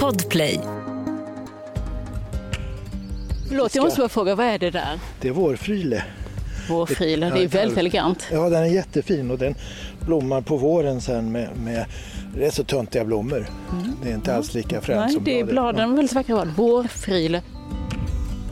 Podplay. Förlåt, jag måste bara fråga, vad är det där? Det är vårfryle. Vårfrila, det är väldigt elegant. Ja, den är jättefin och den blommar på våren sen med, med rätt så töntiga blommor. Det är inte alls lika fränt Nej, som det är bladet. bladen, väldigt vackra. Vårfrile.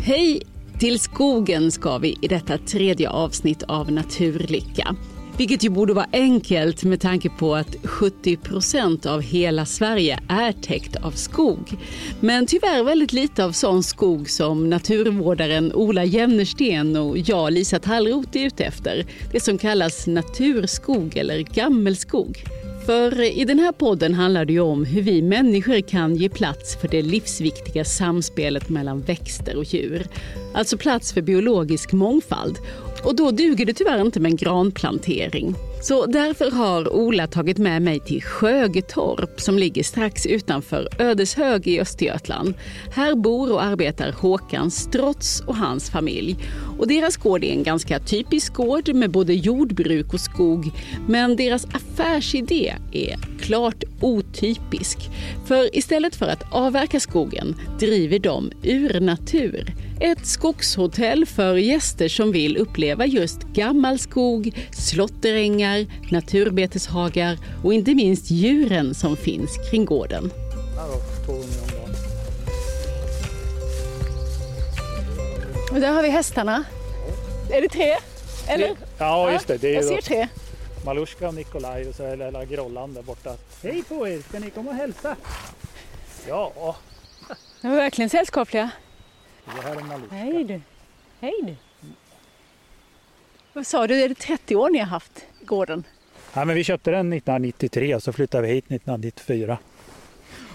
Hej! Till skogen ska vi i detta tredje avsnitt av Naturlycka. Vilket ju borde vara enkelt med tanke på att 70 procent av hela Sverige är täckt av skog. Men tyvärr väldigt lite av sån skog som naturvårdaren Ola Jennersten och jag, Lisa Tallroth, är ute efter. Det som kallas naturskog eller gammelskog. För i den här podden handlar det ju om hur vi människor kan ge plats för det livsviktiga samspelet mellan växter och djur. Alltså plats för biologisk mångfald. Och då duger det tyvärr inte med en granplantering. Så därför har Ola tagit med mig till Sjögetorp som ligger strax utanför Ödeshög i Östergötland. Här bor och arbetar Håkan Strotz och hans familj. Och deras gård är en ganska typisk gård med både jordbruk och skog. Men deras affärsidé är klart otypisk. För istället för att avverka skogen driver de Urnatur. Ett skogshotell för gäster som vill uppleva just gammal skog, slåtterängar, naturbeteshagar och inte minst djuren som finns kring gården. Och där har vi hästarna. Är det tre? Eller? Ja, just det. Det är Jag ser tre. Maluska och Nikolaj och så är lilla Grollan där borta. Hej på er! Ska ni komma och hälsa? Ja, De är verkligen sällskapliga. det här är Maluska. Hej du. Hej du. Vad sa du, är det 30 år ni har haft gården? Ja, men vi köpte den 1993 och så flyttade vi hit 1994.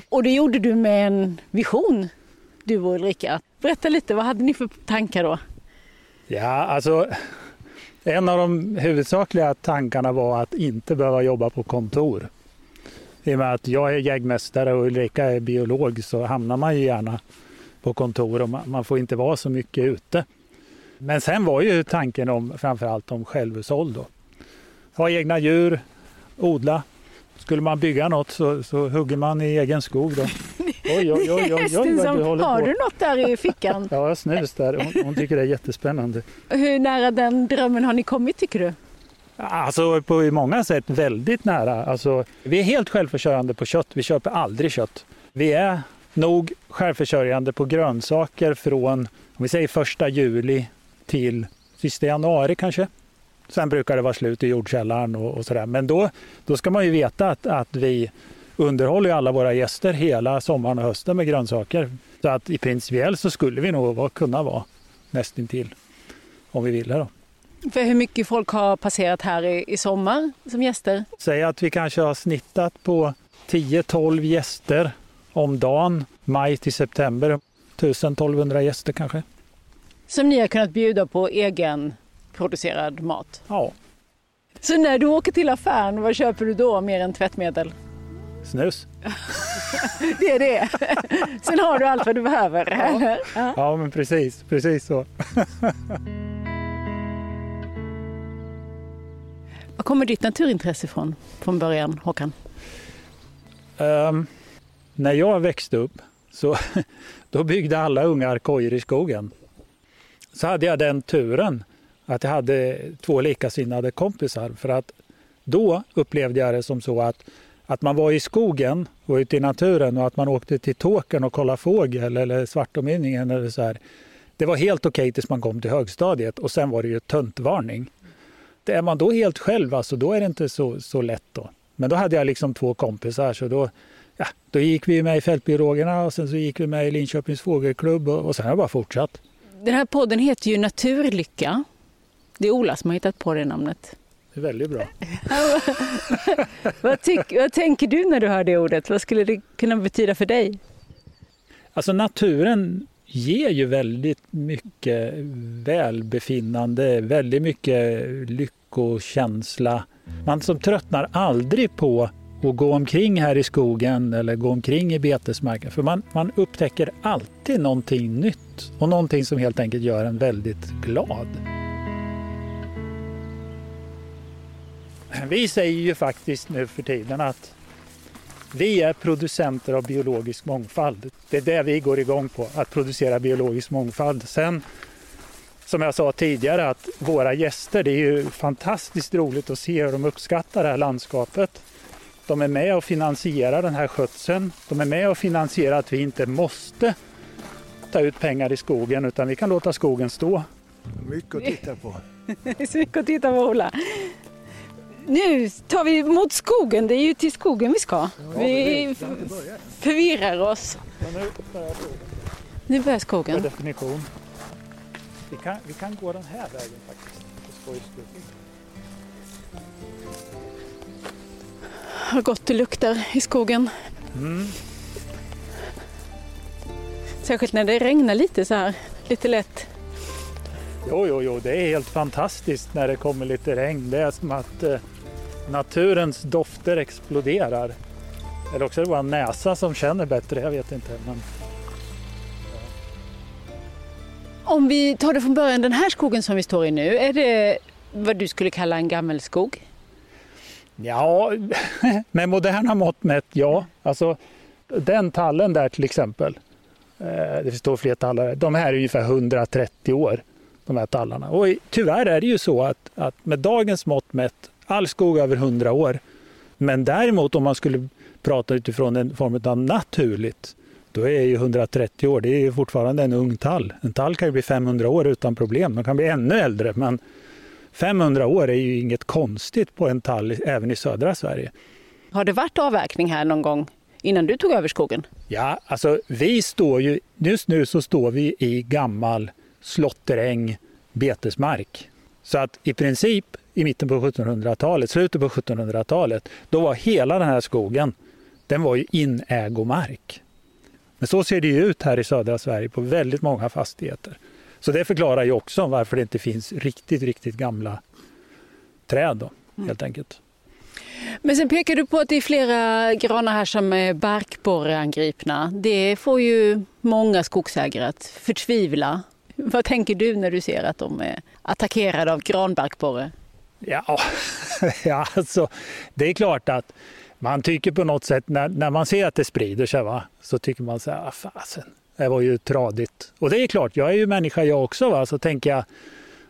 Och det gjorde du med en vision, du och Ulrika. Berätta lite, vad hade ni för tankar då? Ja, alltså en av de huvudsakliga tankarna var att inte behöva jobba på kontor. I och med att jag är jägmästare och Ulrika är biolog så hamnar man ju gärna på kontor och man får inte vara så mycket ute. Men sen var ju tanken om framförallt om självhushåll då. Ha egna djur, odla. Skulle man bygga något så, så hugger man i egen skog då. Oj, oj, oj, oj, oj vad du håller har du något där i fickan? Ja, snus där. Hon, hon tycker det är jättespännande. Hur nära den drömmen har ni kommit tycker du? Alltså på många sätt väldigt nära. Alltså, vi är helt självförsörjande på kött. Vi köper aldrig kött. Vi är nog självförsörjande på grönsaker från om vi säger första juli till sista januari kanske. Sen brukar det vara slut i jordkällaren och, och sådär. Men då, då ska man ju veta att, att vi underhåller alla våra gäster hela sommaren och hösten med grönsaker. Så att i principiellt så skulle vi nog kunna vara nästintill om vi ville. Då. För hur mycket folk har passerat här i, i sommar som gäster? Säg att vi kanske har snittat på 10-12 gäster om dagen, maj till september. 1000-1200 gäster kanske. Som ni har kunnat bjuda på egen producerad mat. Ja, Så när du åker till affären, vad köper du då mer än tvättmedel? snus. Det är det. Sen har du allt vad du behöver. eller? Ja. Ja, men precis, precis så. Var kommer ditt naturintresse ifrån från början, Håkan? Ehm, när jag växte upp så då byggde alla ungar kojor i skogen. Så hade jag den turen att jag hade två likasinnade kompisar för att då upplevde jag det som så att, att man var i skogen och ute i naturen och att man åkte till Tåkern och kollade fågel eller Svartomynningen eller så här. Det var helt okej tills man kom till högstadiet och sen var det ju töntvarning. Är man då helt själv, alltså, då är det inte så, så lätt. Då. Men då hade jag liksom två kompisar så då, ja, då gick vi med i Fältbiologerna och sen så gick vi med i Linköpings fågelklubb och, och sen har jag bara fortsatt. Den här podden heter ju Naturlycka. Det är Ola som har hittat på det namnet. Det är väldigt bra. Vad, tyck, vad tänker du när du hör det ordet? Vad skulle det kunna betyda för dig? Alltså naturen ger ju väldigt mycket välbefinnande, väldigt mycket lyckokänsla. Man som tröttnar aldrig på och gå omkring här i skogen eller gå omkring i betesmarken. För man, man upptäcker alltid någonting nytt och någonting som helt enkelt gör en väldigt glad. Vi säger ju faktiskt nu för tiden att Vi är producenter av biologisk mångfald. Det är det vi går igång på, att producera biologisk mångfald. Sen, som jag sa tidigare, att våra gäster, det är ju fantastiskt roligt att se hur de uppskattar det här landskapet. De är med och finansierar den här skötseln. De är med och finansierar att vi inte måste ta ut pengar i skogen utan vi kan låta skogen stå. Mycket att titta på. Det är så mycket att titta på Ola. Nu tar vi mot skogen, det är ju till skogen vi ska. Vi förvirrar oss. Nu börjar Per skogen. definition. Vi kan, vi kan gå den här vägen faktiskt. Har gott det luktar i skogen. Mm. Särskilt när det regnar lite så här, lite lätt. Jo, jo, jo, det är helt fantastiskt när det kommer lite regn. Det är som att eh, naturens dofter exploderar. Eller också är det vår näsa som känner bättre, jag vet inte. Men Om vi tar det från början, den här skogen som vi står i nu, är det vad du skulle kalla en gammelskog? Ja, med moderna mått mätt, ja. Alltså, den tallen där till exempel, det det står fler tallar, de här är ungefär 130 år, de här tallarna. Och tyvärr är det ju så att, att med dagens mått mätt, all skog över 100 år. Men däremot om man skulle prata utifrån en form av naturligt, då är ju 130 år, det är ju fortfarande en ung tall. En tall kan ju bli 500 år utan problem, de kan bli ännu äldre, men 500 år är ju inget konstigt på en tall även i södra Sverige. Har det varit avverkning här någon gång innan du tog över skogen? Ja, alltså vi står ju, just nu så står vi i gammal slåtteräng betesmark. Så att i princip i mitten på 1700-talet, slutet på 1700-talet, då var hela den här skogen, den var ju inägomark. Men så ser det ju ut här i södra Sverige på väldigt många fastigheter. Så det förklarar ju också varför det inte finns riktigt, riktigt gamla träd då, helt enkelt. Men sen pekar du på att det är flera granar här som är barkborreangripna. Det får ju många skogsägare att förtvivla. Vad tänker du när du ser att de är attackerade av granbarkborre? Ja, ja alltså, det är klart att man tycker på något sätt när, när man ser att det sprider sig va, så tycker man så här, ah, fasen, det var ju tradigt. Och det är klart, jag är ju människa jag också va, så tänker jag,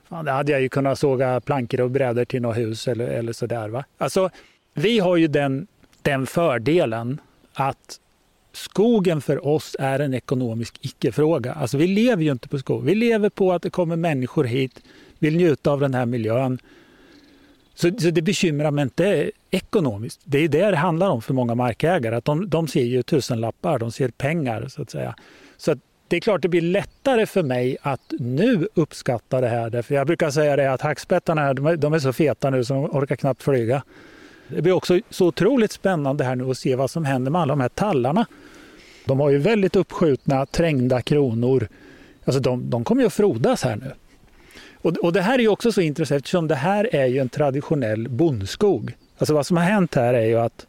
fan, det hade jag ju kunnat såga plankor och brädor till något hus eller, eller sådär va. Alltså, vi har ju den, den fördelen att skogen för oss är en ekonomisk icke-fråga. Alltså vi lever ju inte på skog. Vi lever på att det kommer människor hit, vill njuta av den här miljön. Så, så det bekymrar mig inte ekonomiskt. Det är det det handlar om för många markägare. Att de, de ser ju tusenlappar, de ser pengar så att säga. Så att det är klart det blir lättare för mig att nu uppskatta det här. För jag brukar säga det att hackspettarna här, de är, de är så feta nu så de orkar knappt flyga. Det blir också så otroligt spännande här nu att se vad som händer med alla de här tallarna. De har ju väldigt uppskjutna, trängda kronor. Alltså de, de kommer ju att frodas här nu. Och, och det här är ju också så intressant eftersom det här är ju en traditionell bondskog. Alltså vad som har hänt här är ju att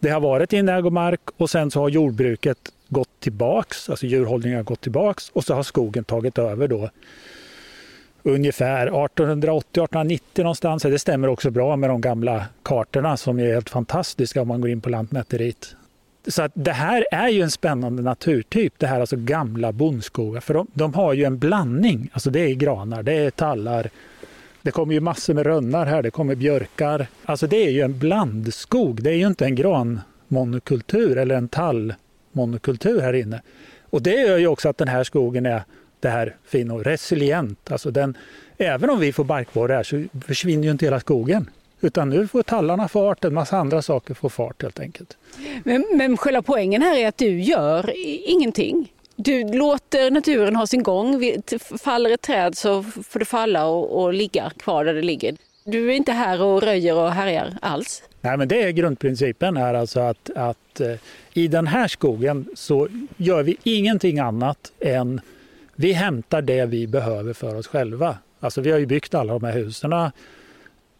det har varit inägomark och sen så har jordbruket gått tillbaks, alltså djurhållningen har gått tillbaks och så har skogen tagit över då ungefär 1880-1890 någonstans. Det stämmer också bra med de gamla kartorna som är helt fantastiska om man går in på Lantmäteriet. Så att det här är ju en spännande naturtyp, det här alltså gamla bondskogar. För de, de har ju en blandning, alltså det är granar, det är tallar, det kommer ju massor med rönnar här, det kommer björkar. Alltså det är ju en blandskog, det är ju inte en granmonokultur eller en tall monokultur här inne. Och det gör ju också att den här skogen är det här fina och resilient. Alltså den, även om vi får barkborre här så försvinner ju inte hela skogen. Utan nu får tallarna fart, en massa andra saker får fart helt enkelt. Men, men själva poängen här är att du gör ingenting. Du låter naturen ha sin gång. Faller ett träd så får det falla och, och ligga kvar där det ligger. Du är inte här och röjer och härjar alls. Nej, men det är grundprincipen är alltså att, att eh, i den här skogen så gör vi ingenting annat än vi hämtar det vi behöver för oss själva. Alltså vi har ju byggt alla de här husen.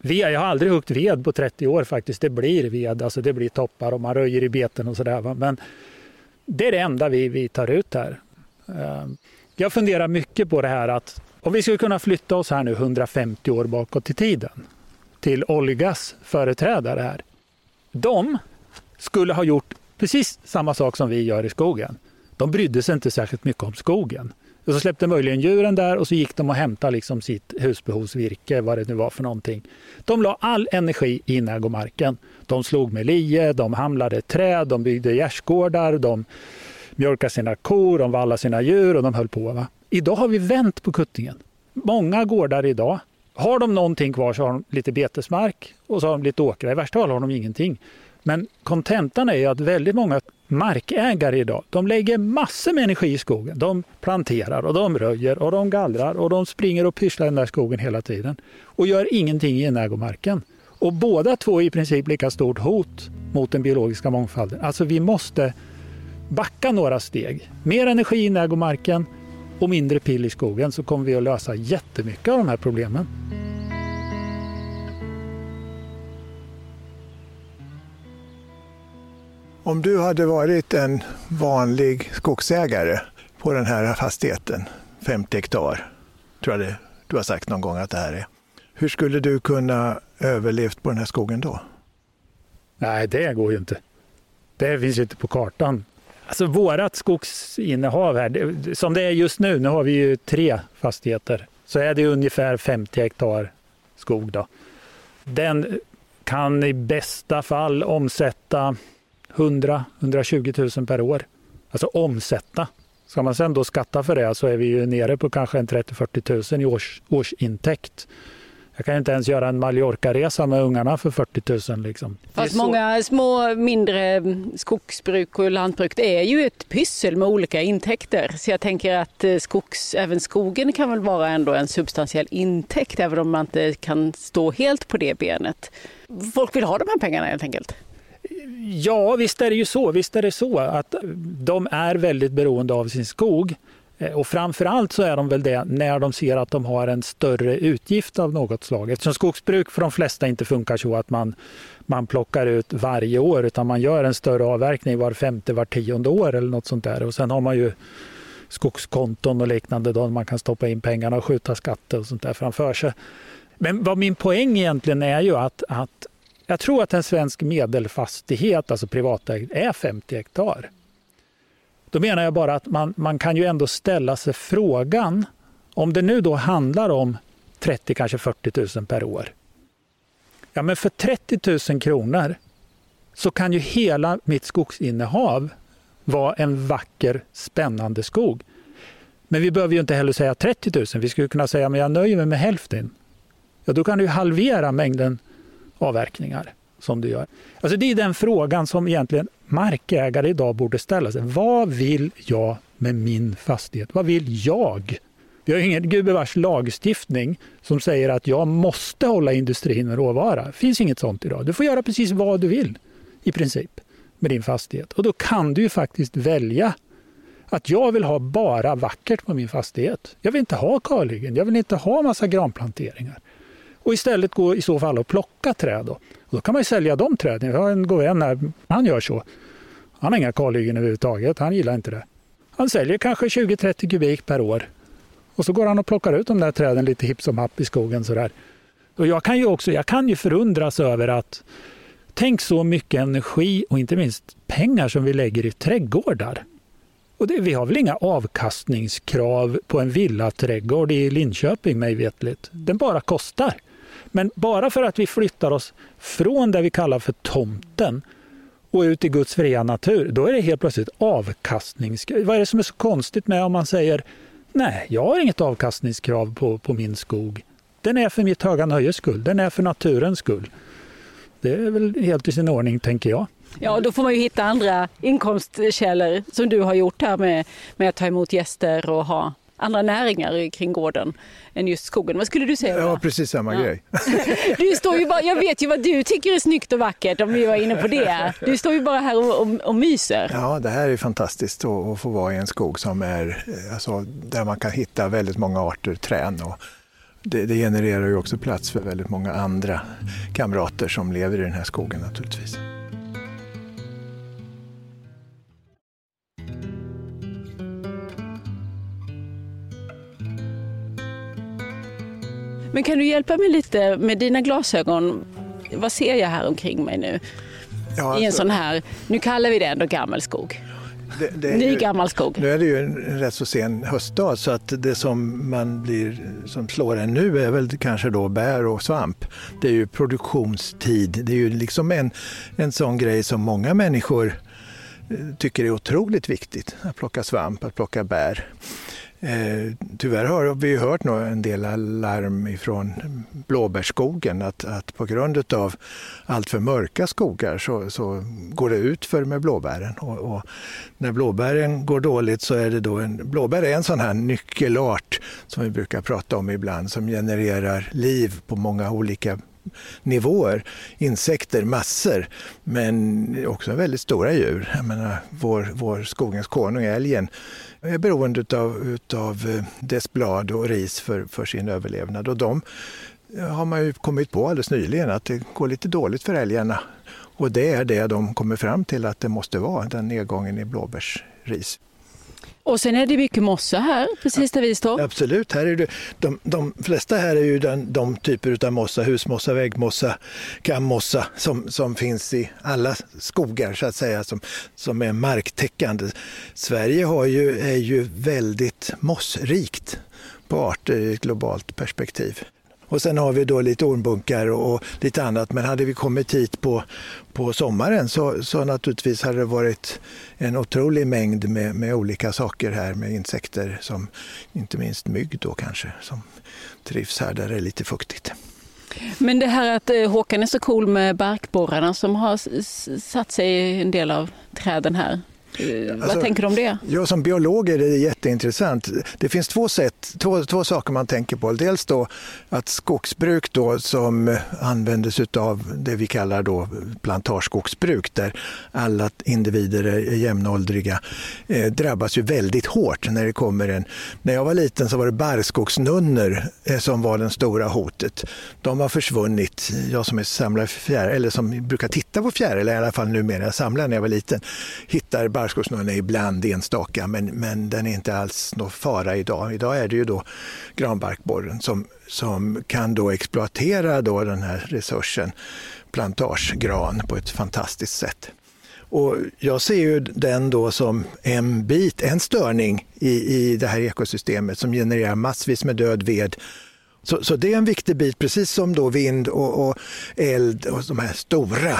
Jag har aldrig huggt ved på 30 år faktiskt. Det blir ved, alltså det blir toppar och man röjer i beten och sådär. Men det är det enda vi, vi tar ut här. Eh, jag funderar mycket på det här att om vi skulle kunna flytta oss här nu 150 år bakåt i tiden till Olgas företrädare här. De skulle ha gjort precis samma sak som vi gör i skogen. De brydde sig inte särskilt mycket om skogen. Och så släppte möjligen djuren där och så gick de och hämtade liksom sitt husbehovsvirke, vad det nu var för någonting. De la all energi i inägomarken. De slog med lie, de hamlade träd, de byggde gärdsgårdar, de mjölkade sina kor, de vallade sina djur och de höll på. Va? Idag har vi vänt på kuttingen. Många gårdar idag, har de någonting kvar så har de lite betesmark och så har de lite åkrar. I värsta fall har de ingenting. Men kontentan är att väldigt många markägare idag, de lägger massor med energi i skogen. De planterar och de röjer och de gallrar och de springer och pysslar i den där skogen hela tiden och gör ingenting i ägomarken. Och båda två är i princip lika stort hot mot den biologiska mångfalden. Alltså vi måste backa några steg. Mer energi i ägomarken, och mindre pill i skogen så kommer vi att lösa jättemycket av de här problemen. Om du hade varit en vanlig skogsägare på den här fastigheten, 50 hektar, tror jag det, du har sagt någon gång att det här är. Hur skulle du kunna överlevt på den här skogen då? Nej, det går ju inte. Det finns ju inte på kartan. Alltså vårat skogsinnehav här, som det är just nu, nu har vi ju tre fastigheter, så är det ungefär 50 hektar skog. Då. Den kan i bästa fall omsätta 100-120 000 per år. Alltså omsätta. Ska man sen då skatta för det så är vi ju nere på kanske en 30-40 000 i års, årsintäkt. Jag kan inte ens göra en Mallorca-resa med ungarna för 40 000. Liksom. Fast många små mindre skogsbruk och lantbruk det är ju ett pyssel med olika intäkter. Så jag tänker att eh, skogs, även skogen kan väl vara ändå en substantiell intäkt även om man inte kan stå helt på det benet. Folk vill ha de här pengarna helt enkelt. Ja, visst är det ju så. Visst är det så att de är väldigt beroende av sin skog. Eh, och framförallt så är de väl det när de ser att de har en större utgift av något slag. Eftersom skogsbruk för de flesta inte funkar så att man, man plockar ut varje år utan man gör en större avverkning var femte, var tionde år eller något sånt där. Och sen har man ju skogskonton och liknande då man kan stoppa in pengarna och skjuta skatter och sånt där framför sig. Men vad min poäng egentligen är ju att, att jag tror att en svensk medelfastighet, alltså privatägd, är 50 hektar. Då menar jag bara att man, man kan ju ändå ställa sig frågan, om det nu då handlar om 30, kanske 40 000 per år. Ja, men för 30 000 kronor så kan ju hela mitt skogsinnehav vara en vacker, spännande skog. Men vi behöver ju inte heller säga 30 000. Vi skulle kunna säga men jag nöjer mig med hälften. Ja, då kan du halvera mängden avverkningar som du gör. Alltså det är den frågan som egentligen markägare idag borde ställa sig. Vad vill jag med min fastighet? Vad vill jag? Vi har ingen gubevars lagstiftning som säger att jag måste hålla industrin med råvara. Det finns inget sånt idag. Du får göra precis vad du vill i princip med din fastighet. Och då kan du ju faktiskt välja att jag vill ha bara vackert på min fastighet. Jag vill inte ha kalhyggen, jag vill inte ha massa granplanteringar och istället gå i så fall och plocka träd. Då, och då kan man ju sälja de träden. Jag har en god vän här, han gör så. Han har inga kalhyggen överhuvudtaget, han gillar inte det. Han säljer kanske 20-30 kubik per år. Och så går han och plockar ut de där träden lite hipp som happ i skogen. Sådär. Och jag kan ju också jag kan ju förundras över att tänk så mycket energi och inte minst pengar som vi lägger i trädgårdar. Och det, vi har väl inga avkastningskrav på en villaträdgård i Linköping mig vetligt. Den bara kostar. Men bara för att vi flyttar oss från det vi kallar för tomten och ut i Guds fria natur, då är det helt plötsligt avkastningskrav. Vad är det som är så konstigt med om man säger nej, jag har inget avkastningskrav på, på min skog. Den är för mitt höga nöjes skull, den är för naturens skull. Det är väl helt i sin ordning, tänker jag. Ja, då får man ju hitta andra inkomstkällor som du har gjort här med, med att ta emot gäster och ha andra näringar kring gården än just skogen. Vad skulle du säga? Ja, precis samma ja. grej. Du står ju bara, jag vet ju vad du tycker är snyggt och vackert om vi var inne på det. Du står ju bara här och, och, och myser. Ja, det här är fantastiskt att, få vara i en skog som är, alltså, där man kan hitta väldigt många arter trän. Och det, det genererar ju också plats för väldigt många andra kamrater som lever i den här skogen naturligtvis. Men kan du hjälpa mig lite med dina glasögon? Vad ser jag här omkring mig nu? ja, alltså, i en alltså- sån här, nu kallar vi det ändå gammelskog. Det, det Ny gammal skog. Nu är det ju en rätt så sen höstdag så att det som man blir, som slår en nu är väl kanske då bär och svamp. Det är ju produktionstid. Det är ju liksom en, en sån grej som många människor eh, tycker är otroligt viktigt. Att plocka svamp, att plocka bär. Eh, tyvärr har vi hört en del larm från blåbärsskogen att, att på grund av alltför mörka skogar så, så går det ut för med blåbären. Och, och, när blåbären går dåligt så är det då en, blåbär är en sån här nyckelart som vi brukar prata om ibland som genererar liv på många olika nivåer. Insekter, massor, men också väldigt stora djur. Jag menar, vår, vår skogens konung, älgen, är beroende utav, utav eh, dess blad och ris för, för sin överlevnad. Och de eh, har man ju kommit på alldeles nyligen att det går lite dåligt för älgarna. Och det är det de kommer fram till att det måste vara, den nedgången i blåbärsris. Och sen är det mycket mossa här, precis där vi står. Absolut, här är det, de, de flesta här är ju den, de typer av mossa, husmossa, väggmossa, kammossa som, som finns i alla skogar så att säga, som, som är marktäckande. Sverige har ju, är ju väldigt mossrikt på arter i ett globalt perspektiv. Och sen har vi då lite ormbunkar och, och lite annat. Men hade vi kommit hit på, på sommaren så, så naturligtvis hade det varit en otrolig mängd med, med olika saker här med insekter som inte minst mygg då kanske som trivs här där det är lite fuktigt. Men det här att eh, Håkan är så cool med barkborrarna som har satt sig i en del av träden här. Eh, alltså, Vad tänker du om det? Ja, som biolog är det jätteintressant. Det finns två, sätt, två, två saker man tänker på. Dels då att skogsbruk då som användes av det vi kallar då plantageskogsbruk där alla individer är jämnåldriga eh, drabbas ju väldigt hårt när det kommer en... När jag var liten så var det barrskogsnunnor eh, som var det stora hotet. De har försvunnit. Jag som är samlare fjäril, eller som brukar titta på fjäril, i alla fall numera, samlade när jag var liten, hittar barrskogssnurren är ibland enstaka men, men den är inte alls någon fara idag. Idag är det ju då granbarkborren som, som kan då exploatera då den här resursen plantagegran på ett fantastiskt sätt. Och jag ser ju den då som en bit, en störning i, i det här ekosystemet som genererar massvis med död ved så, så, det är en viktig bit, precis som då vind och, och eld och de här stora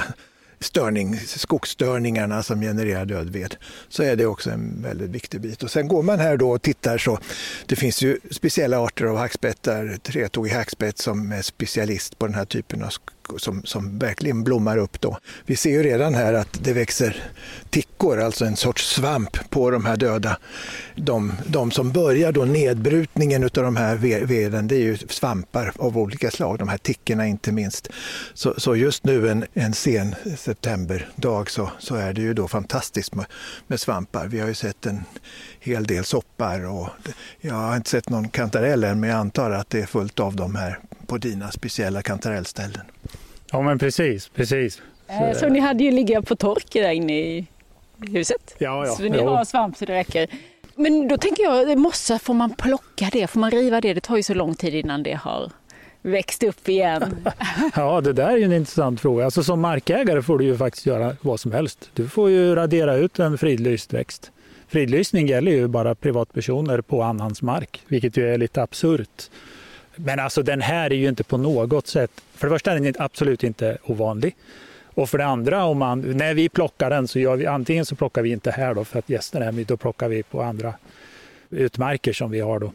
störning, skogsstörningarna som genererar död ved, så är det också en väldigt viktig bit. Och sen går man här då och tittar så det finns ju speciella arter av hackspettar, tretåig hackspett som är specialist på den här typen av som, som verkligen blommar upp då. Vi ser ju redan här att det växer tickor, alltså en sorts svamp på de här döda. De, de som börjar då nedbrutningen av de här veden, det är ju svampar av olika slag, de här tickorna inte minst. Så, så just nu en, en sen septemberdag så, så är det ju då fantastiskt med, med svampar. Vi har ju sett en hel del soppar och jag har inte sett någon kantarell än men jag antar att det är fullt av dem här på dina speciella kantarellställen. Ja men precis, precis. Så, så ni hade ju ligga på tork där inne i huset? Ja, ja. Så ni har svamp så det räcker. Men då tänker jag, mossa, får man plocka det? Får man riva det? Det tar ju så lång tid innan det har växt upp igen. ja, det där är ju en intressant fråga. Alltså, som markägare får du ju faktiskt göra vad som helst. Du får ju radera ut en fridlyst växt. Fridlysning gäller ju bara privatpersoner på annans mark, vilket ju är lite absurt. Men alltså den här är ju inte på något sätt, för det första är den absolut inte ovanlig. Och för det andra, om man, när vi plockar den så gör vi antingen så plockar vi inte här då för att gästerna är med, då plockar vi på andra utmarker som vi har då.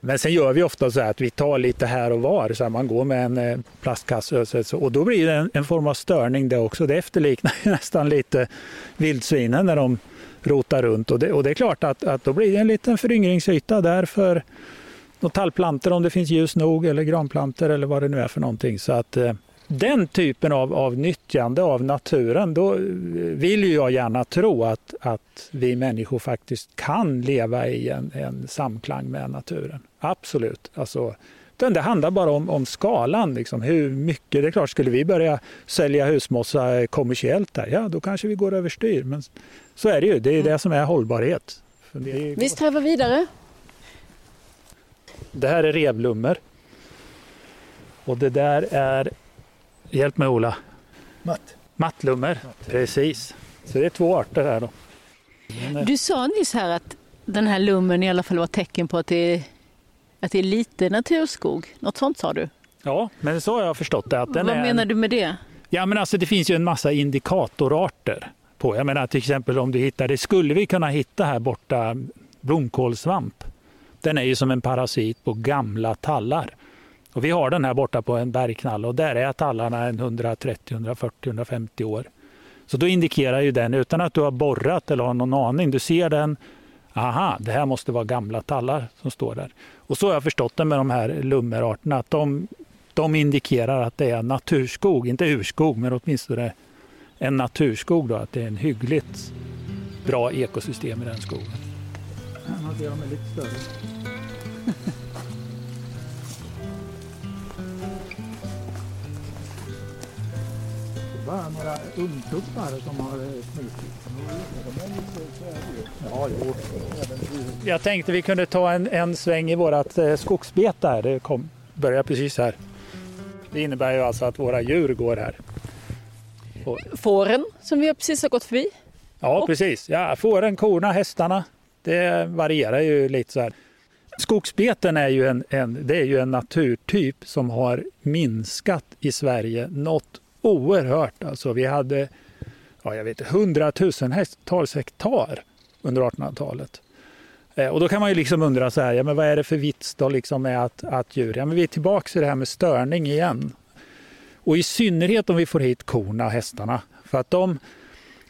Men sen gör vi ofta så att vi tar lite här och var, så man går med en eh, plastkasse och då blir det en, en form av störning det också. Det efterliknar nästan lite vildsvinen när de rotar runt och det, och det är klart att, att då blir det en liten föryngringsyta där för några tallplantor om det finns ljus nog eller granplantor eller vad det nu är för någonting. Så att eh, den typen av, av nyttjande av naturen, då eh, vill jag gärna tro att, att vi människor faktiskt kan leva i en, en samklang med naturen. Absolut. Alltså, det handlar bara om, om skalan. Liksom. Hur mycket, det är klart, skulle vi börja sälja husmossa kommersiellt där, ja då kanske vi går överstyr. Men så är det ju, det är det som är hållbarhet. Vi strävar vidare. Det här är revlummer. Och det där är, hjälp mig Ola. Matt. Mattlummer, precis. Så det är två arter här då. Eh, du sa nyss här att den här lummen i alla fall var tecken på att det är, att det är lite naturskog. Något sånt sa du? Ja, men så har jag förstått det. Att den Vad är menar en... du med det? Ja, men alltså det finns ju en massa indikatorarter på. Jag menar till exempel om du hittar, det skulle vi kunna hitta här borta, blomkålsvamp. Den är ju som en parasit på gamla tallar. Och vi har den här borta på en bergknall och där är tallarna 130, 140, 150 år. Så då indikerar ju den, utan att du har borrat eller har någon aning, du ser den, aha, det här måste vara gamla tallar som står där. Och så har jag förstått det med de här lummerarterna, att de, de indikerar att det är naturskog, inte urskog, men åtminstone en naturskog, då, att det är en hyggligt bra ekosystem i den skogen. Här ser de lite större. bara några ungtuppar som har smitit. Ja, jo. Jag tänkte vi kunde ta en, en sväng i vårt eh, skogsbete här. Det kom, börjar precis här. Det innebär ju alltså att våra djur går här. Och... Fåren som vi precis har gått förbi? Ja, precis. Ja, fåren, korna, hästarna. Det varierar ju lite så här. Skogsbeten är ju en, en, det är ju en naturtyp som har minskat i Sverige något oerhört. Alltså, vi hade ja, jag vet, hundratusentals hektar under 1800-talet. Eh, och då kan man ju liksom undra så här, ja, men vad är det för vits då liksom med att, att djur, ja, men vi är tillbaka i det här med störning igen. Och i synnerhet om vi får hit korna och hästarna. För att de,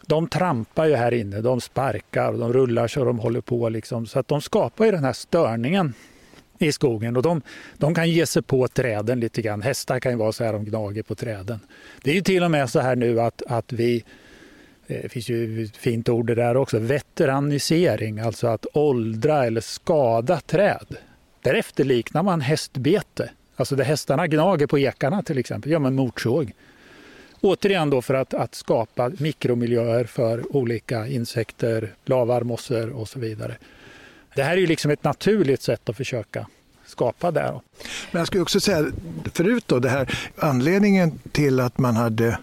de trampar ju här inne, de sparkar de rullar så de håller på. Liksom. Så att de skapar ju den här störningen i skogen och de, de kan ge sig på träden lite grann. Hästar kan ju vara så här, de gnager på träden. Det är ju till och med så här nu att, att vi eh, det finns ju ett fint ord det där också, veteranisering, alltså att åldra eller skada träd. Därefter liknar man hästbete, alltså där hästarna gnager på ekarna till exempel, gör man motorsåg. Återigen då för att, att skapa mikromiljöer för olika insekter, lavar, mossor och så vidare. Det här är ju liksom ett naturligt sätt att försöka skapa det. Men jag skulle också säga förut då, det här, anledningen till att man hade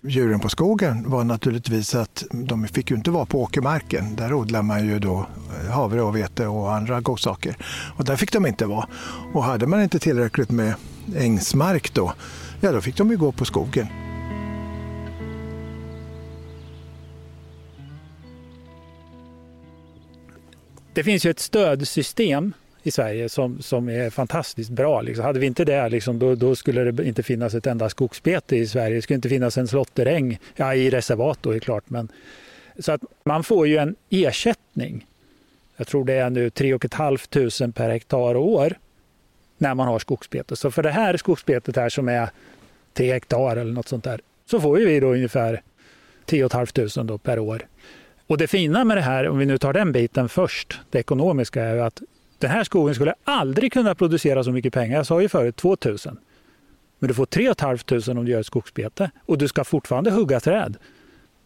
djuren på skogen var naturligtvis att de fick ju inte vara på åkermarken. Där odlar man ju då havre och vete och andra godsaker. Och där fick de inte vara. Och hade man inte tillräckligt med ängsmark då, ja då fick de ju gå på skogen. Det finns ju ett stödsystem i Sverige som, som är fantastiskt bra. Liksom. Hade vi inte det, liksom, då, då, skulle det inte finnas ett enda skogsbete i Sverige. Det skulle inte finnas en slåtteräng, ja, i reservat då är klart. Men, så att man får ju en ersättning. Jag tror det är nu 3 500 per hektar och år när man har skogsbete. Så för det här skogsbetet här som är 3 hektar eller något sånt där så får vi då ungefär 10 500 per år. Och det fina med det här, om vi nu tar den biten först, det ekonomiska, är att den här skogen skulle aldrig kunna producera så mycket pengar. Jag sa ju förut 2000. Men du får 3 500 om du gör ett skogsbete och du ska fortfarande hugga träd.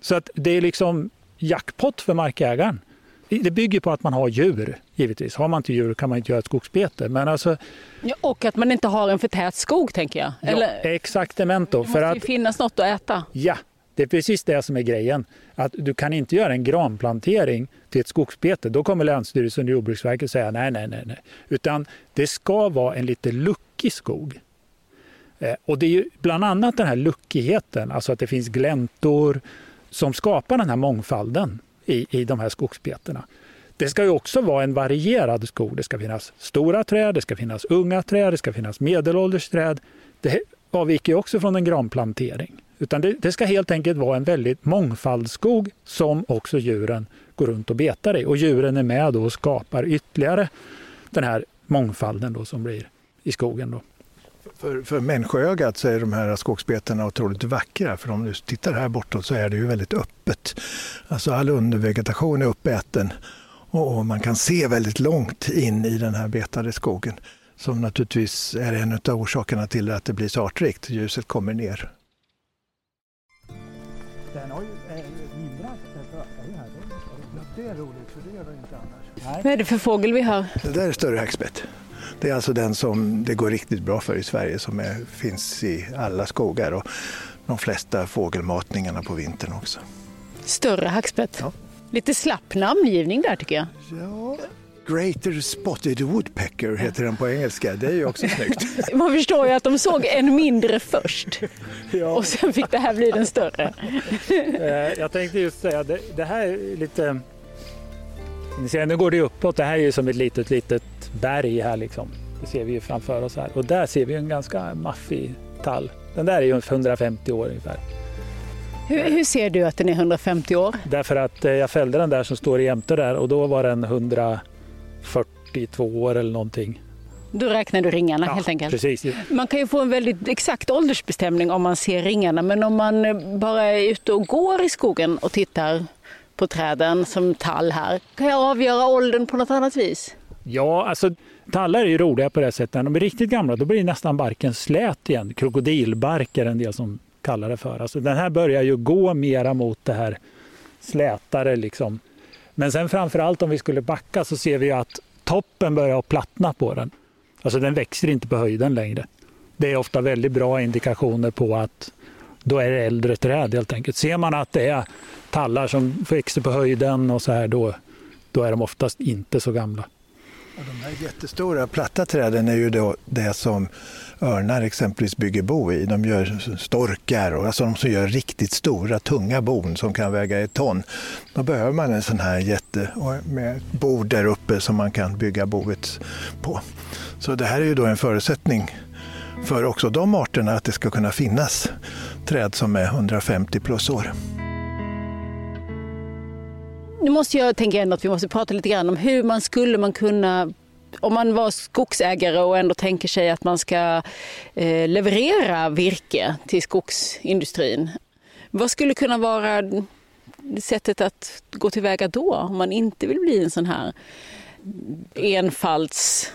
Så att det är liksom jackpot för markägaren. Det bygger på att man har djur, givetvis. Har man inte djur kan man inte göra ett skogsbete. Men alltså, ja, och att man inte har en för tät skog, tänker jag. Eller, ja. Då, det måste ju finnas något att äta. Ja, det är precis det som är grejen. Att du kan inte göra en granplantering till ett skogsbete. Då kommer Länsstyrelsen och Jordbruksverket säga nej, nej, nej. nej. Utan det ska vara en lite luckig skog. Eh, och det är ju bland annat den här luckigheten, alltså att det finns gläntor som skapar den här mångfalden i, i de här skogsbetena. Det ska ju också vara en varierad skog. Det ska finnas stora träd, det ska finnas unga träd, det ska finnas medelålders träd. Det avviker också från en granplantering. Utan det, det, ska helt enkelt vara en väldigt mångfaldsskog som också djuren går runt och betar i. Och djuren är med och skapar ytterligare den här mångfalden då som blir i skogen. Då. För, för människoögat så är de här skogsbetena otroligt vackra. För om du tittar här bortåt så är det ju väldigt öppet. Alltså all undervegetation är uppäten och man kan se väldigt långt in i den här betade skogen. Som naturligtvis är en av orsakerna till att det blir så artrikt. Ljuset kommer ner. Nej. Vad är det för fågel vi har? Det där är större hackspett. Det är alltså den som det går riktigt bra för i Sverige som är, finns i alla skogar. Och de flesta fågelmatningarna på vintern också. Större hackspett. Ja. Lite slapp namngivning där tycker jag. Ja. Greater Spotted Woodpecker heter den på engelska. Det är ju också snyggt. Man förstår ju att de såg en mindre först och sen fick det här bli den större. Eh, Jag tänkte just säga, det, det här är lite... Ni ser, nu går det uppåt. Det här är ju som ett litet, litet berg här liksom. Det ser vi ju framför oss här. Och där ser vi en ganska maffig tall. Den där är ju 150 år ungefär. Hur, hur ser du att den är 150 år? Därför att eh, jag fällde den där som står jämte där och då var den 142 år eller någonting. Då räknar du ringarna helt enkelt. Precis. Man kan ju få en väldigt exakt åldersbestämning om man ser ringarna men om man eh, bara är ute och går i skogen och tittar på träden som tall här, kan jag avgöra åldern på något annat vis? Ja, alltså tallar är ju roliga på det sättet. När de är riktigt gamla då blir nästan barken slät igen. Krokodilbark är en del som kallar det för. Alltså, den här börjar ju gå mera mot det här slätare liksom. Men sen framförallt om vi skulle backa så ser vi att toppen börjar att plattna på den. Alltså den växer inte på höjden längre. Det är ofta väldigt bra indikationer på att då är det äldre träd helt enkelt. Ser man att det är tallar som växer på höjden och så här då, då är de oftast inte så gamla. Och de här jättestora platta träden är ju då det som örnar exempelvis bygger bo i. De gör storkar och alltså de som gör riktigt stora tunga bon som kan väga ett ton. Då behöver man en sån här jätte med bord där uppe som man kan bygga boet på. Så det här är ju då en förutsättning för också de arterna att det ska kunna finnas träd som är 150 plus år. Nu måste jag tänka ändå att vi måste prata lite grann om hur man skulle man kunna om man var skogsägare och ändå tänker sig att man ska eh, leverera virke till skogsindustrin. Vad skulle kunna vara sättet att gå tillväga då om man inte vill bli en sån här enfalds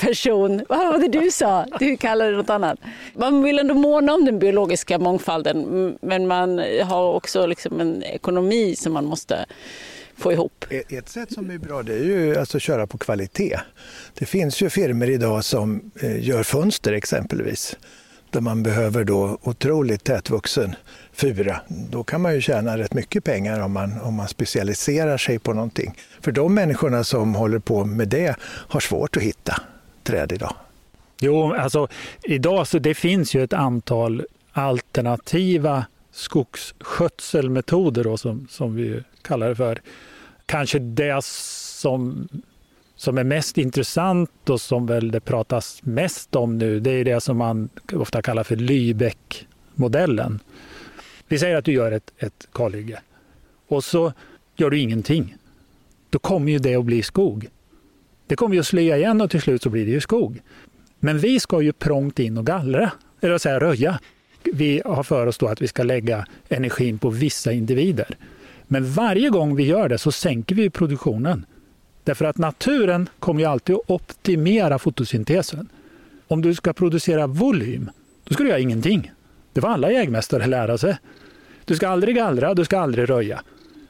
person. Vad var det du sa? Du kallade det något annat. Man vill ändå måna om den biologiska mångfalden men man har också liksom en ekonomi som man måste få ihop. E-, ett sätt som är bra det är ju alltså att köra på kvalitet. Det finns ju firmor idag som eh, gör fönster exempelvis där man behöver då otroligt tätvuxen fura. Då kan man ju tjäna rätt mycket pengar om man, om man specialiserar sig på någonting. För de människorna som håller på med det har svårt att hitta träd idag. Jo, alltså idag så det finns ju ett antal alternativa skogsskötselmetoder då, som, som vi kallar det för. Kanske det som, som är mest intressant och som väl det pratas mest om nu, det är det som man ofta kallar för Lübeck-modellen. Vi säger att du gör ett, ett kalhygge och så gör du ingenting. Då kommer ju det att bli skog. Det kommer ju att slöja igen och till slut så blir det ju skog. Men vi ska ju prångt in och gallra, eller säga röja. Vi har för oss då att vi ska lägga energin på vissa individer. Men varje gång vi gör det så sänker vi produktionen. Därför att naturen kommer ju alltid att optimera fotosyntesen. Om du ska producera volym, då ska du göra ingenting. Det var alla jägmästare lära sig. Du ska aldrig gallra, du ska aldrig röja.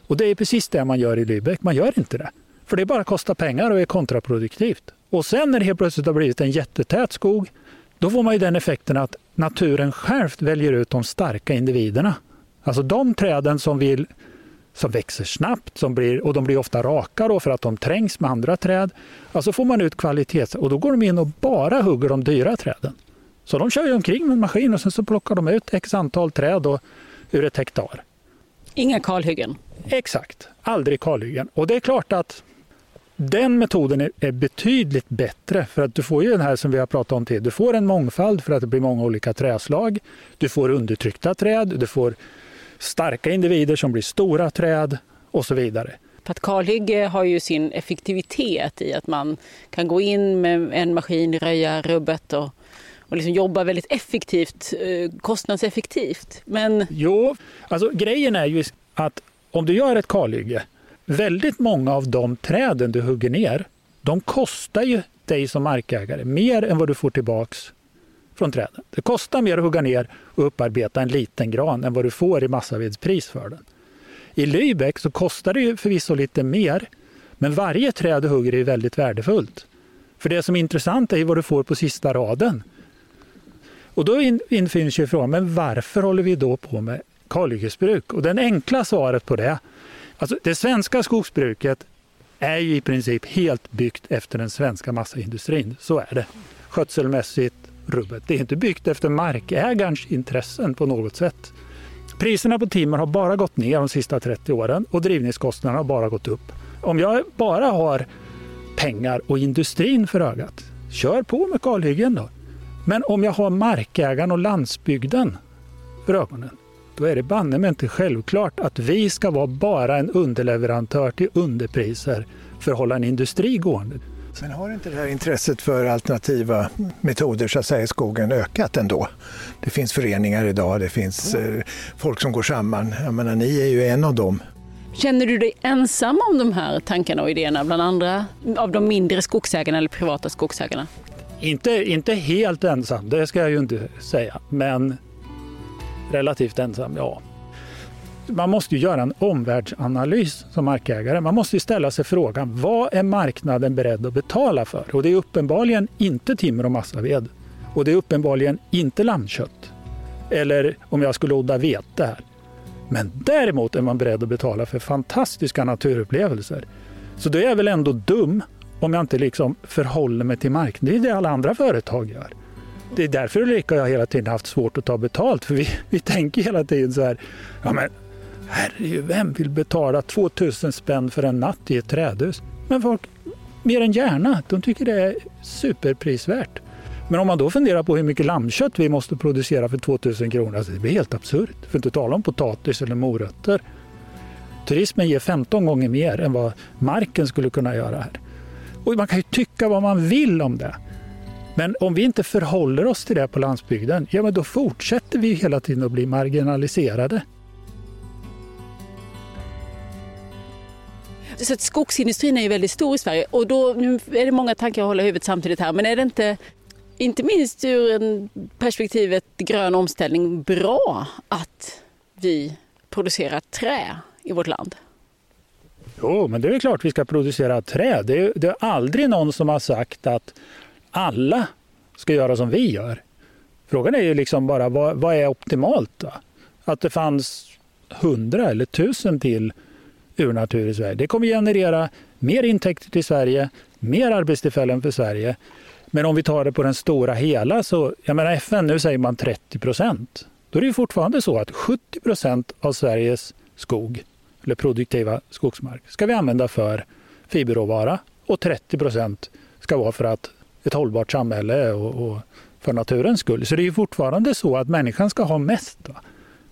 Och det är precis det man gör i Lübeck. Man gör inte det. För det bara kostar pengar och är kontraproduktivt. Och sen när det helt plötsligt har blivit en jättetät skog, då får man ju den effekten att naturen själv väljer ut de starka individerna. Alltså de träden som, vill, som växer snabbt som blir, och de blir ofta raka då för att de trängs med andra träd. Alltså får man ut kvalitets... Och då går de in och bara hugger de dyra träden. Så de kör ju omkring med en maskin och sen så plockar de ut x antal träd då, ur ett hektar. Inga kalhyggen? Exakt, aldrig kalhyggen. Och det är klart att den metoden är, är, betydligt bättre för att du får ju den här som vi har pratat om till. Du får en mångfald för att det blir många olika träslag. Du får undertryckta träd, du får starka individer som blir stora träd och så vidare. För att kalhygge har ju sin effektivitet i att man kan gå in med en maskin, röja rubbet och, och liksom jobba väldigt effektivt, kostnadseffektivt. Men... Jo, alltså grejen är ju att om du gör ett kalhygge Väldigt många av de träden du hugger ner, de kostar ju dig som markägare mer än vad du får tillbaks från träden. Det kostar mer att hugga ner och upparbeta en liten gran än vad du får i massavedspris för den. I Lübeck så kostar det ju förvisso lite mer, men varje träd du hugger är väldigt värdefullt. För det som är intressant är vad du får på sista raden. Och då infinner sig frågan, men varför håller vi då på med kalhyggesbruk? Och det enkla svaret på det, alltså det svenska skogsbruket är ju i princip helt byggt efter den svenska massaindustrin. Så är det. Skötselmässigt rubbet. Det är inte byggt efter markägarens intressen på något sätt. Priserna på timmer har bara gått ner de sista 30 åren och drivningskostnaderna har bara gått upp. Om jag bara har pengar och industrin för ögat, kör på med kalhyggen då. Men om jag har markägaren och landsbygden för ögonen, då är det banne mig inte självklart att vi ska vara bara en underleverantör till underpriser för att hålla en industri gående. Men har inte det här intresset för alternativa metoder så att säga, i skogen ökat ändå? Det finns föreningar idag, det finns eh, folk som går samman. Jag menar, ni är ju en av dem. Känner du dig ensam om de här tankarna och idéerna bland andra av de mindre skogsägarna eller privata skogsägarna? Inte, inte helt ensam, det ska jag ju inte säga, men relativt ensam, ja. Man måste ju göra en omvärldsanalys som markägare. Man måste ju ställa sig frågan, vad är marknaden beredd att betala för? Och det är uppenbarligen inte timmer och massaved. Och det är uppenbarligen inte lammkött. Eller om jag skulle odla vete här. Men däremot är man beredd att betala för fantastiska naturupplevelser. Så då är jag väl ändå dum om jag inte liksom förhåller mig till marknaden. Det är det alla andra företag gör. Det är därför Ulrika och jag hela tiden haft svårt att ta betalt. För vi, vi tänker hela tiden så här, ja men herregud, vem vill betala 2000 spänn för en natt i ett trädhus? Men folk, mer än gärna, de tycker det är superprisvärt. Men om man då funderar på hur mycket lammkött vi måste producera för 2000 kronor, alltså det blir helt absurt. För att inte tala om potatis eller morötter. Turismen ger 15 gånger mer än vad marken skulle kunna göra här. Och man kan ju tycka vad man vill om det. Men om vi inte förhåller oss till det på landsbygden, ja men då fortsätter vi hela tiden att bli marginaliserade. Så att skogsindustrin är ju väldigt stor i Sverige och då nu är det många tankar att hålla i huvudet samtidigt här. Men är det inte, inte minst ur en perspektivet grön omställning, bra att vi producerar trä i vårt land? Jo, men det är klart vi ska producera trä. Det är, det är aldrig någon som har sagt att alla ska göra som vi gör. Frågan är ju liksom bara vad, vad är optimalt? Då? Att det fanns hundra eller tusen till urnatur i Sverige. Det kommer generera mer intäkter till Sverige, mer arbetstillfällen för Sverige. Men om vi tar det på den stora hela så, jag menar FN, nu säger man 30 procent. Då är det fortfarande så att 70 procent av Sveriges skog, eller produktiva skogsmark, ska vi använda för fiberråvara och 30 procent ska vara för att ett hållbart samhälle och, och för naturens skull. Så det är fortfarande så att människan ska ha mest. Va?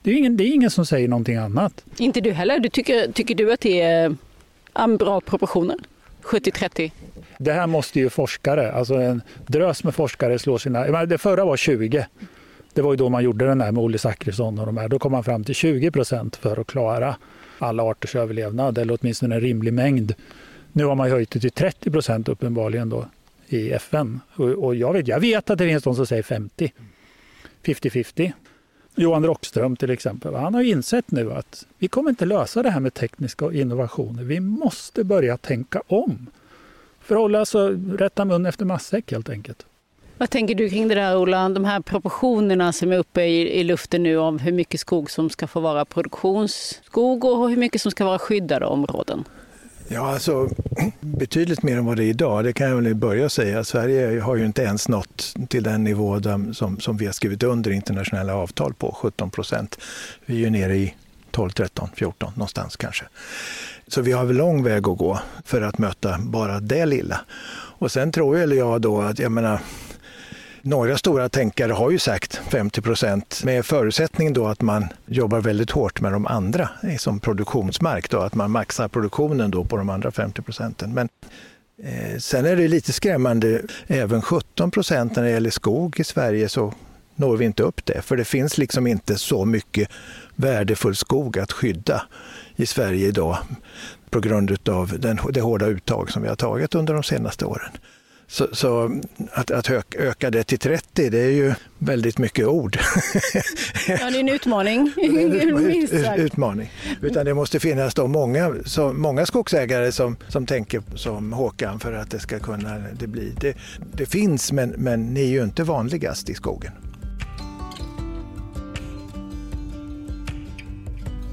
Det är, ingen, det är ingen som säger någonting annat. Inte du heller? Du tycker, tycker du att det är bra proportioner? 70-30? Det här måste ju forskare, alltså en drös med forskare slå sina... Det förra var 20. Det var ju då man gjorde den här med Olle Zackrisson och de här. Då kom man fram till 20 procent för att klara alla arters överlevnad eller åtminstone en rimlig mängd. Nu har man höjt det till 30 procent uppenbarligen då i FN. Och jag vet, jag vet att det finns de som säger 50. 50-50. Johan Rockström till exempel, han har insett nu att vi kommer inte lösa det här med tekniska innovationer. Vi måste börja tänka om. Förhålla oss och rätta mun efter matsäck helt enkelt. Vad tänker du kring det där Ola, de här proportionerna som är uppe i, i luften nu om hur mycket skog som ska få vara produktionsskog och hur mycket som ska vara skyddade områden? Ja, alltså betydligt mer än vad det är idag. Det kan jag väl börja säga. Sverige har ju inte ens nått till den nivå där, som, som vi har skrivit under internationella avtal på, 17 procent. Vi är ju nere i 12, 13, 14 någonstans kanske. Så vi har en lång väg att gå för att möta bara det lilla. Och sen tror jag då att, jag menar, några stora tänkare har ju sagt 50 procent med förutsättning då att man jobbar väldigt hårt med de andra eh, som produktionsmark, då, att man maxar produktionen då på de andra 50 procenten. Men eh, sen är det lite skrämmande, även 17 procent när det gäller skog i Sverige så når vi inte upp det, för det finns liksom inte så mycket värdefull skog att skydda i Sverige idag på grund av den, det hårda uttag som vi har tagit under de senaste åren. Så, så, att, att öka det till 30, det är ju väldigt mycket ord. Ja, det är en utmaning. Ut, utmaning. Utan det måste finnas då många, så, många skogsägare som, som tänker som Håkan för att det ska kunna det bli. Det, det finns, men, men ni är ju inte vanligast i skogen.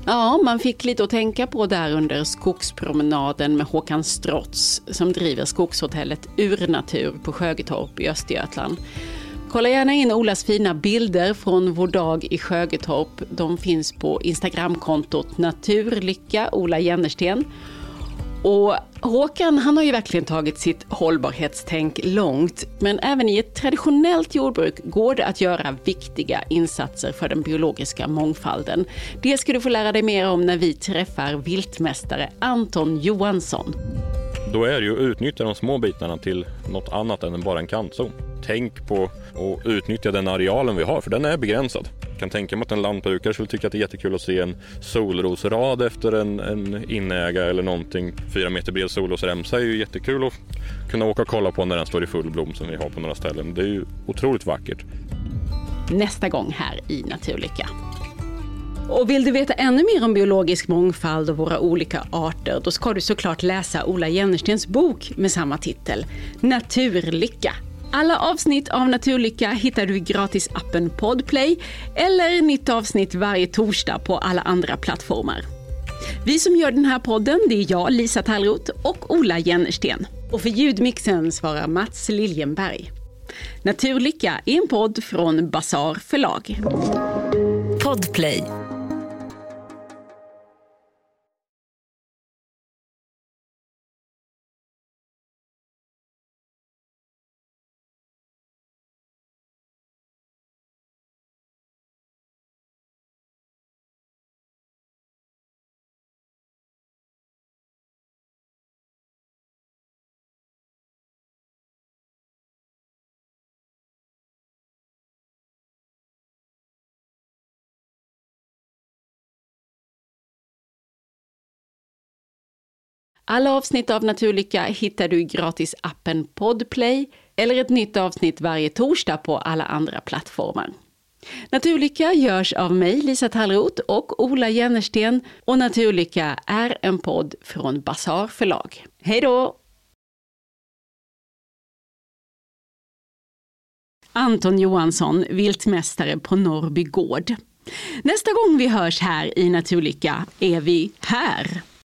Ja, man fick lite att tänka på där under skogspromenaden med Håkan Strotz som driver skogshotellet Urnatur på Sjögetorp i Östergötland. Kolla gärna in Olas fina bilder från vår dag i Sjögetorp. De finns på Instagramkontot Naturlycka Ola Jennersten. Och Håkan han har ju verkligen tagit sitt hållbarhetstänk långt. Men även i ett traditionellt jordbruk går det att göra viktiga insatser för den biologiska mångfalden. Det ska du få lära dig mer om när vi träffar viltmästare Anton Johansson. Då är det ju att utnyttja de små bitarna till något annat än bara en kantzon. Tänk på att utnyttja den arealen vi har, för den är begränsad. Jag kan tänka mig att en lantbrukare skulle tycka att det är jättekul att se en solrosrad efter en, en inäga eller någonting. Fyra meter bred solrosremsa är ju jättekul att kunna åka och kolla på när den står i full blom som vi har på några ställen. Det är ju otroligt vackert. Nästa gång här i Naturlycka. Och vill du veta ännu mer om biologisk mångfald och våra olika arter, då ska du såklart läsa Ola Jennerstens bok med samma titel, Naturlycka. Alla avsnitt av Naturlycka hittar du i gratisappen Podplay eller nytt avsnitt varje torsdag på alla andra plattformar. Vi som gör den här podden, det är jag, Lisa Tallroth och Ola Jennersten. Och för ljudmixen svarar Mats Liljenberg. Naturlycka är en podd från Bazar förlag. Podplay Alla avsnitt av Naturlycka hittar du i gratisappen Podplay eller ett nytt avsnitt varje torsdag på alla andra plattformar. Naturlycka görs av mig, Lisa Tallroth och Ola Jennersten och Naturlycka är en podd från Basar förlag. Hej då! Anton Johansson, viltmästare på Norrby gård. Nästa gång vi hörs här i Naturlycka är vi här.